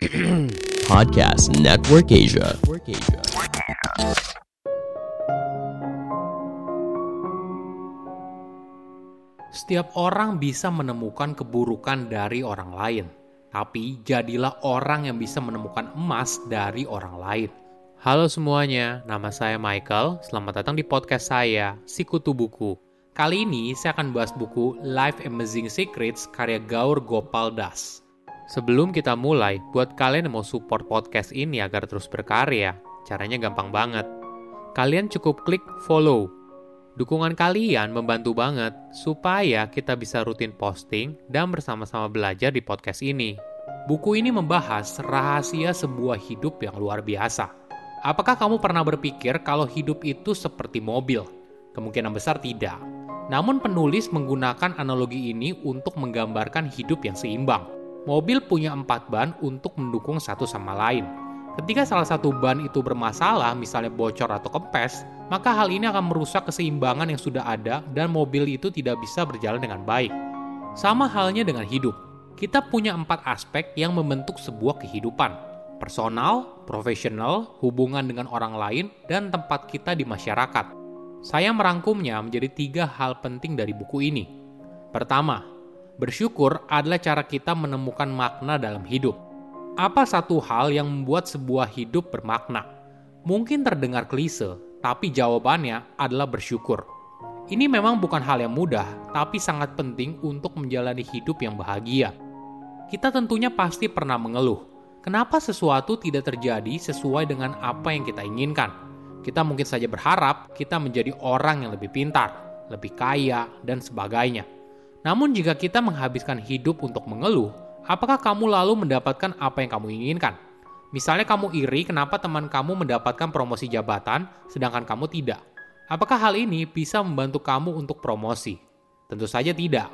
Podcast Network Asia. Setiap orang bisa menemukan keburukan dari orang lain, tapi jadilah orang yang bisa menemukan emas dari orang lain. Halo semuanya, nama saya Michael. Selamat datang di podcast saya, Sikutu Buku. Kali ini saya akan bahas buku Life Amazing Secrets karya Gaur Gopal Das. Sebelum kita mulai, buat kalian yang mau support podcast ini agar terus berkarya, caranya gampang banget. Kalian cukup klik follow. Dukungan kalian membantu banget supaya kita bisa rutin posting dan bersama-sama belajar di podcast ini. Buku ini membahas rahasia sebuah hidup yang luar biasa. Apakah kamu pernah berpikir kalau hidup itu seperti mobil? Kemungkinan besar tidak. Namun penulis menggunakan analogi ini untuk menggambarkan hidup yang seimbang. Mobil punya empat ban untuk mendukung satu sama lain. Ketika salah satu ban itu bermasalah, misalnya bocor atau kempes, maka hal ini akan merusak keseimbangan yang sudah ada dan mobil itu tidak bisa berjalan dengan baik. Sama halnya dengan hidup. Kita punya empat aspek yang membentuk sebuah kehidupan. Personal, profesional, hubungan dengan orang lain, dan tempat kita di masyarakat. Saya merangkumnya menjadi tiga hal penting dari buku ini. Pertama, bersyukur adalah cara kita menemukan makna dalam hidup. Apa satu hal yang membuat sebuah hidup bermakna? Mungkin terdengar klise, tapi jawabannya adalah bersyukur. Ini memang bukan hal yang mudah, tapi sangat penting untuk menjalani hidup yang bahagia. Kita tentunya pasti pernah mengeluh, kenapa sesuatu tidak terjadi sesuai dengan apa yang kita inginkan kita mungkin saja berharap kita menjadi orang yang lebih pintar, lebih kaya, dan sebagainya. Namun jika kita menghabiskan hidup untuk mengeluh, apakah kamu lalu mendapatkan apa yang kamu inginkan? Misalnya kamu iri kenapa teman kamu mendapatkan promosi jabatan, sedangkan kamu tidak. Apakah hal ini bisa membantu kamu untuk promosi? Tentu saja tidak.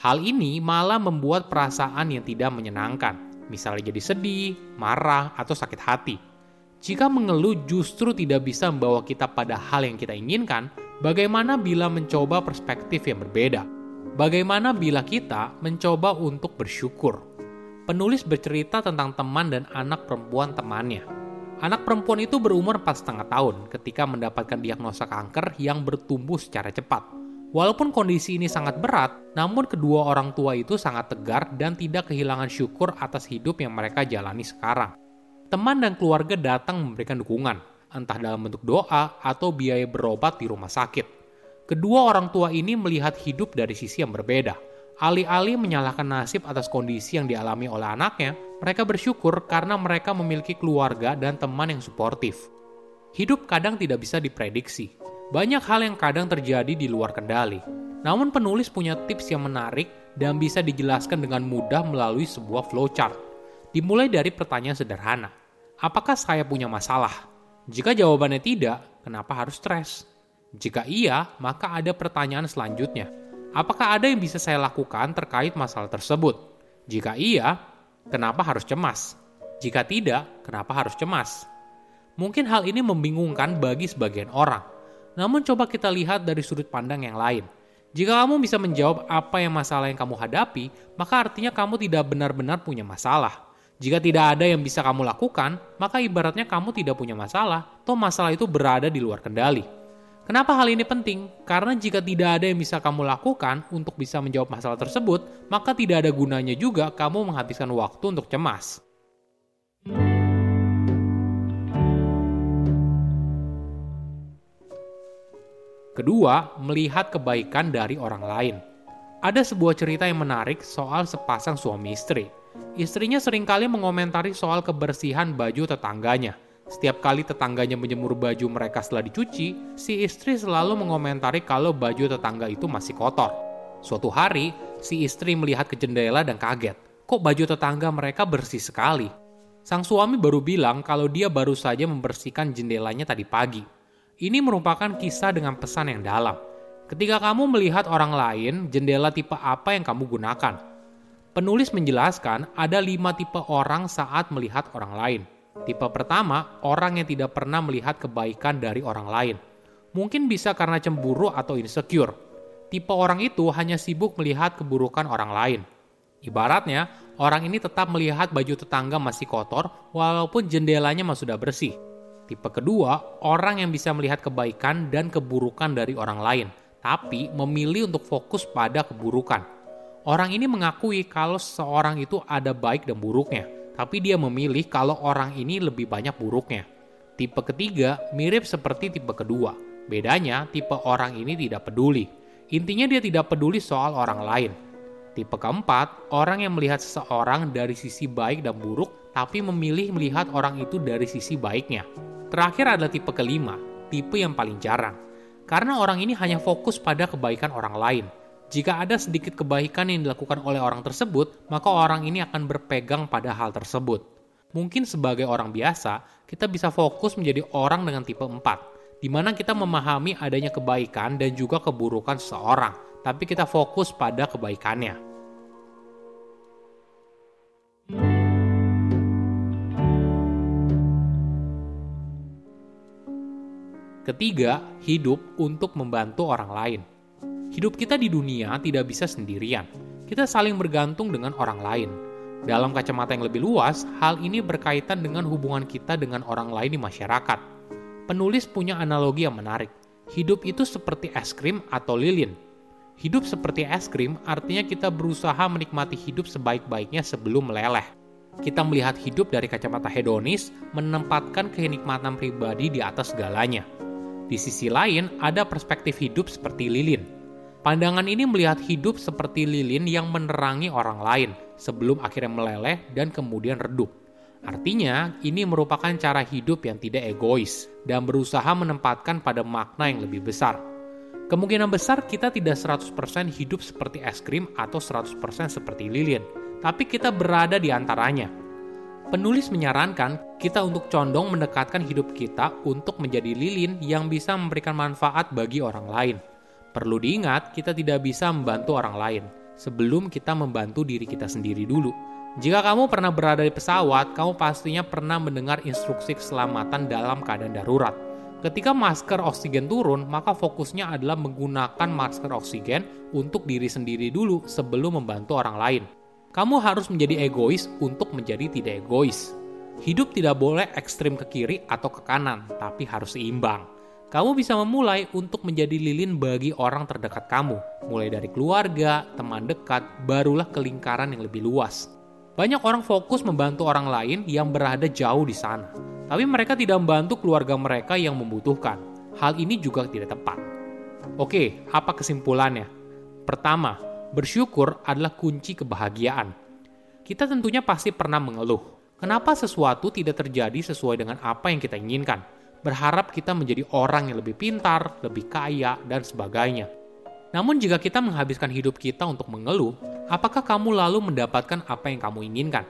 Hal ini malah membuat perasaan yang tidak menyenangkan, misalnya jadi sedih, marah, atau sakit hati. Jika mengeluh justru tidak bisa membawa kita pada hal yang kita inginkan, bagaimana bila mencoba perspektif yang berbeda? Bagaimana bila kita mencoba untuk bersyukur? Penulis bercerita tentang teman dan anak perempuan temannya. Anak perempuan itu berumur 4,5 tahun ketika mendapatkan diagnosa kanker yang bertumbuh secara cepat. Walaupun kondisi ini sangat berat, namun kedua orang tua itu sangat tegar dan tidak kehilangan syukur atas hidup yang mereka jalani sekarang teman dan keluarga datang memberikan dukungan, entah dalam bentuk doa atau biaya berobat di rumah sakit. Kedua orang tua ini melihat hidup dari sisi yang berbeda. Alih-alih menyalahkan nasib atas kondisi yang dialami oleh anaknya, mereka bersyukur karena mereka memiliki keluarga dan teman yang suportif. Hidup kadang tidak bisa diprediksi. Banyak hal yang kadang terjadi di luar kendali. Namun penulis punya tips yang menarik dan bisa dijelaskan dengan mudah melalui sebuah flowchart. Dimulai dari pertanyaan sederhana apakah saya punya masalah? Jika jawabannya tidak, kenapa harus stres? Jika iya, maka ada pertanyaan selanjutnya. Apakah ada yang bisa saya lakukan terkait masalah tersebut? Jika iya, kenapa harus cemas? Jika tidak, kenapa harus cemas? Mungkin hal ini membingungkan bagi sebagian orang. Namun coba kita lihat dari sudut pandang yang lain. Jika kamu bisa menjawab apa yang masalah yang kamu hadapi, maka artinya kamu tidak benar-benar punya masalah. Jika tidak ada yang bisa kamu lakukan, maka ibaratnya kamu tidak punya masalah, toh masalah itu berada di luar kendali. Kenapa hal ini penting? Karena jika tidak ada yang bisa kamu lakukan untuk bisa menjawab masalah tersebut, maka tidak ada gunanya juga kamu menghabiskan waktu untuk cemas. Kedua, melihat kebaikan dari orang lain. Ada sebuah cerita yang menarik soal sepasang suami istri Istrinya sering kali mengomentari soal kebersihan baju tetangganya. Setiap kali tetangganya menjemur baju mereka setelah dicuci, si istri selalu mengomentari kalau baju tetangga itu masih kotor. Suatu hari, si istri melihat ke jendela dan kaget. Kok baju tetangga mereka bersih sekali? Sang suami baru bilang kalau dia baru saja membersihkan jendelanya tadi pagi. Ini merupakan kisah dengan pesan yang dalam. Ketika kamu melihat orang lain, jendela tipe apa yang kamu gunakan? Penulis menjelaskan ada lima tipe orang saat melihat orang lain. Tipe pertama, orang yang tidak pernah melihat kebaikan dari orang lain. Mungkin bisa karena cemburu atau insecure. Tipe orang itu hanya sibuk melihat keburukan orang lain. Ibaratnya, orang ini tetap melihat baju tetangga masih kotor walaupun jendelanya masih sudah bersih. Tipe kedua, orang yang bisa melihat kebaikan dan keburukan dari orang lain, tapi memilih untuk fokus pada keburukan. Orang ini mengakui kalau seorang itu ada baik dan buruknya, tapi dia memilih kalau orang ini lebih banyak buruknya. Tipe ketiga mirip seperti tipe kedua. Bedanya, tipe orang ini tidak peduli. Intinya dia tidak peduli soal orang lain, Tipe keempat, orang yang melihat seseorang dari sisi baik dan buruk, tapi memilih melihat orang itu dari sisi baiknya. Terakhir adalah tipe kelima, tipe yang paling jarang. Karena orang ini hanya fokus pada kebaikan orang lain. Jika ada sedikit kebaikan yang dilakukan oleh orang tersebut, maka orang ini akan berpegang pada hal tersebut. Mungkin sebagai orang biasa, kita bisa fokus menjadi orang dengan tipe 4, di mana kita memahami adanya kebaikan dan juga keburukan seseorang tapi kita fokus pada kebaikannya. Ketiga, hidup untuk membantu orang lain. Hidup kita di dunia tidak bisa sendirian. Kita saling bergantung dengan orang lain. Dalam kacamata yang lebih luas, hal ini berkaitan dengan hubungan kita dengan orang lain di masyarakat. Penulis punya analogi yang menarik. Hidup itu seperti es krim atau lilin Hidup seperti es krim artinya kita berusaha menikmati hidup sebaik-baiknya sebelum meleleh. Kita melihat hidup dari kacamata hedonis, menempatkan kenikmatan pribadi di atas segalanya. Di sisi lain, ada perspektif hidup seperti lilin. Pandangan ini melihat hidup seperti lilin yang menerangi orang lain sebelum akhirnya meleleh dan kemudian redup. Artinya, ini merupakan cara hidup yang tidak egois dan berusaha menempatkan pada makna yang lebih besar Kemungkinan besar kita tidak 100% hidup seperti es krim atau 100% seperti lilin, tapi kita berada di antaranya. Penulis menyarankan kita untuk condong mendekatkan hidup kita untuk menjadi lilin yang bisa memberikan manfaat bagi orang lain. Perlu diingat, kita tidak bisa membantu orang lain sebelum kita membantu diri kita sendiri dulu. Jika kamu pernah berada di pesawat, kamu pastinya pernah mendengar instruksi keselamatan dalam keadaan darurat Ketika masker oksigen turun, maka fokusnya adalah menggunakan masker oksigen untuk diri sendiri dulu sebelum membantu orang lain. Kamu harus menjadi egois untuk menjadi tidak egois. Hidup tidak boleh ekstrim ke kiri atau ke kanan, tapi harus seimbang. Kamu bisa memulai untuk menjadi lilin bagi orang terdekat kamu, mulai dari keluarga, teman dekat, barulah ke lingkaran yang lebih luas. Banyak orang fokus membantu orang lain yang berada jauh di sana, tapi mereka tidak membantu keluarga mereka yang membutuhkan. Hal ini juga tidak tepat. Oke, apa kesimpulannya? Pertama, bersyukur adalah kunci kebahagiaan. Kita tentunya pasti pernah mengeluh. Kenapa sesuatu tidak terjadi sesuai dengan apa yang kita inginkan? Berharap kita menjadi orang yang lebih pintar, lebih kaya, dan sebagainya. Namun jika kita menghabiskan hidup kita untuk mengeluh, apakah kamu lalu mendapatkan apa yang kamu inginkan?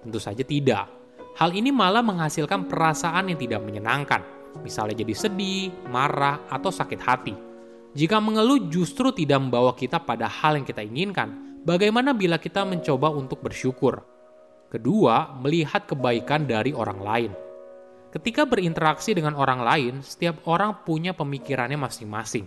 Tentu saja tidak. Hal ini malah menghasilkan perasaan yang tidak menyenangkan, misalnya jadi sedih, marah, atau sakit hati. Jika mengeluh justru tidak membawa kita pada hal yang kita inginkan, bagaimana bila kita mencoba untuk bersyukur? Kedua, melihat kebaikan dari orang lain. Ketika berinteraksi dengan orang lain, setiap orang punya pemikirannya masing-masing.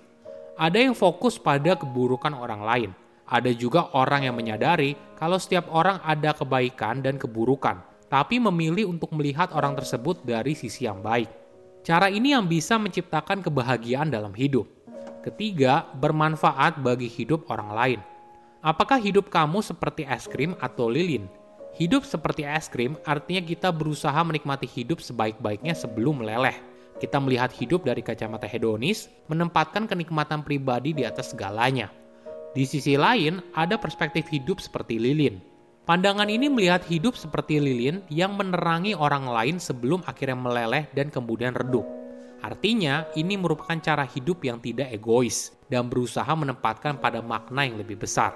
Ada yang fokus pada keburukan orang lain. Ada juga orang yang menyadari kalau setiap orang ada kebaikan dan keburukan, tapi memilih untuk melihat orang tersebut dari sisi yang baik. Cara ini yang bisa menciptakan kebahagiaan dalam hidup. Ketiga, bermanfaat bagi hidup orang lain. Apakah hidup kamu seperti es krim atau lilin? Hidup seperti es krim artinya kita berusaha menikmati hidup sebaik-baiknya sebelum meleleh. Kita melihat hidup dari kacamata hedonis, menempatkan kenikmatan pribadi di atas segalanya. Di sisi lain, ada perspektif hidup seperti lilin, Pandangan ini melihat hidup seperti lilin yang menerangi orang lain sebelum akhirnya meleleh dan kemudian redup. Artinya, ini merupakan cara hidup yang tidak egois dan berusaha menempatkan pada makna yang lebih besar.